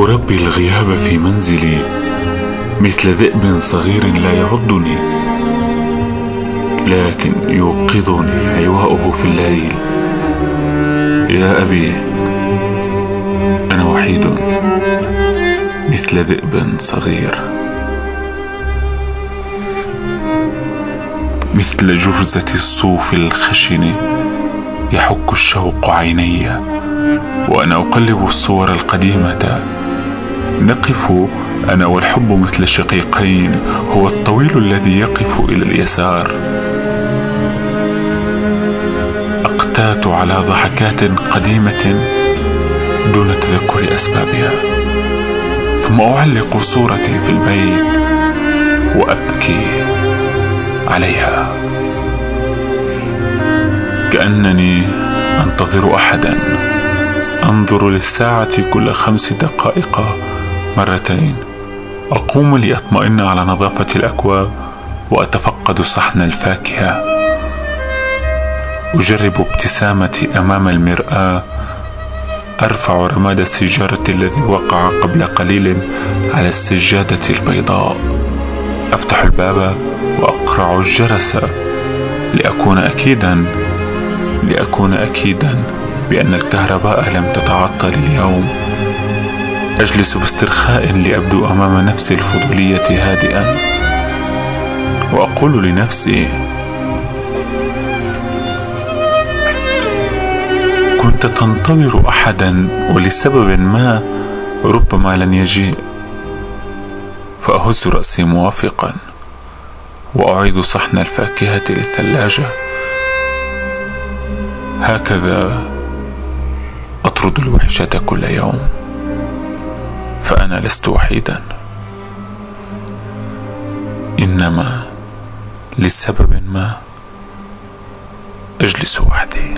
يربي الغياب في منزلي مثل ذئب صغير لا يعضني لكن يوقظني عواؤه في الليل. يا أبي أنا وحيد مثل ذئب صغير. مثل جرزة الصوف الخشن يحك الشوق عيني وأنا أقلب الصور القديمة نقف أنا والحب مثل شقيقين هو الطويل الذي يقف إلى اليسار. أقتات على ضحكات قديمة دون تذكر أسبابها. ثم أعلق صورتي في البيت وأبكي عليها. كأنني أنتظر احدا. أنظر للساعة كل خمس دقائق مرتين. أقوم لأطمئن على نظافة الأكواب وأتفقد صحن الفاكهة. أجرب ابتسامتي أمام المرآة. أرفع رماد السيجارة الذي وقع قبل قليل على السجادة البيضاء. أفتح الباب وأقرع الجرس لأكون اكيدا لأكون اكيدا بأن الكهرباء لم تتعطل اليوم. أجلس باسترخاء لأبدو أمام نفسي الفضولية هادئا. وأقول لنفسي كنت تنتظر احدا ولسبب ما ربما لن يجيء. فأهز رأسي موافقا وأعيد صحن الفاكهة للثلاجه هكذا أطرد الوحشة كل يوم. فأنا لست وحيدا. إنما لسبب ما أجلس وحدي.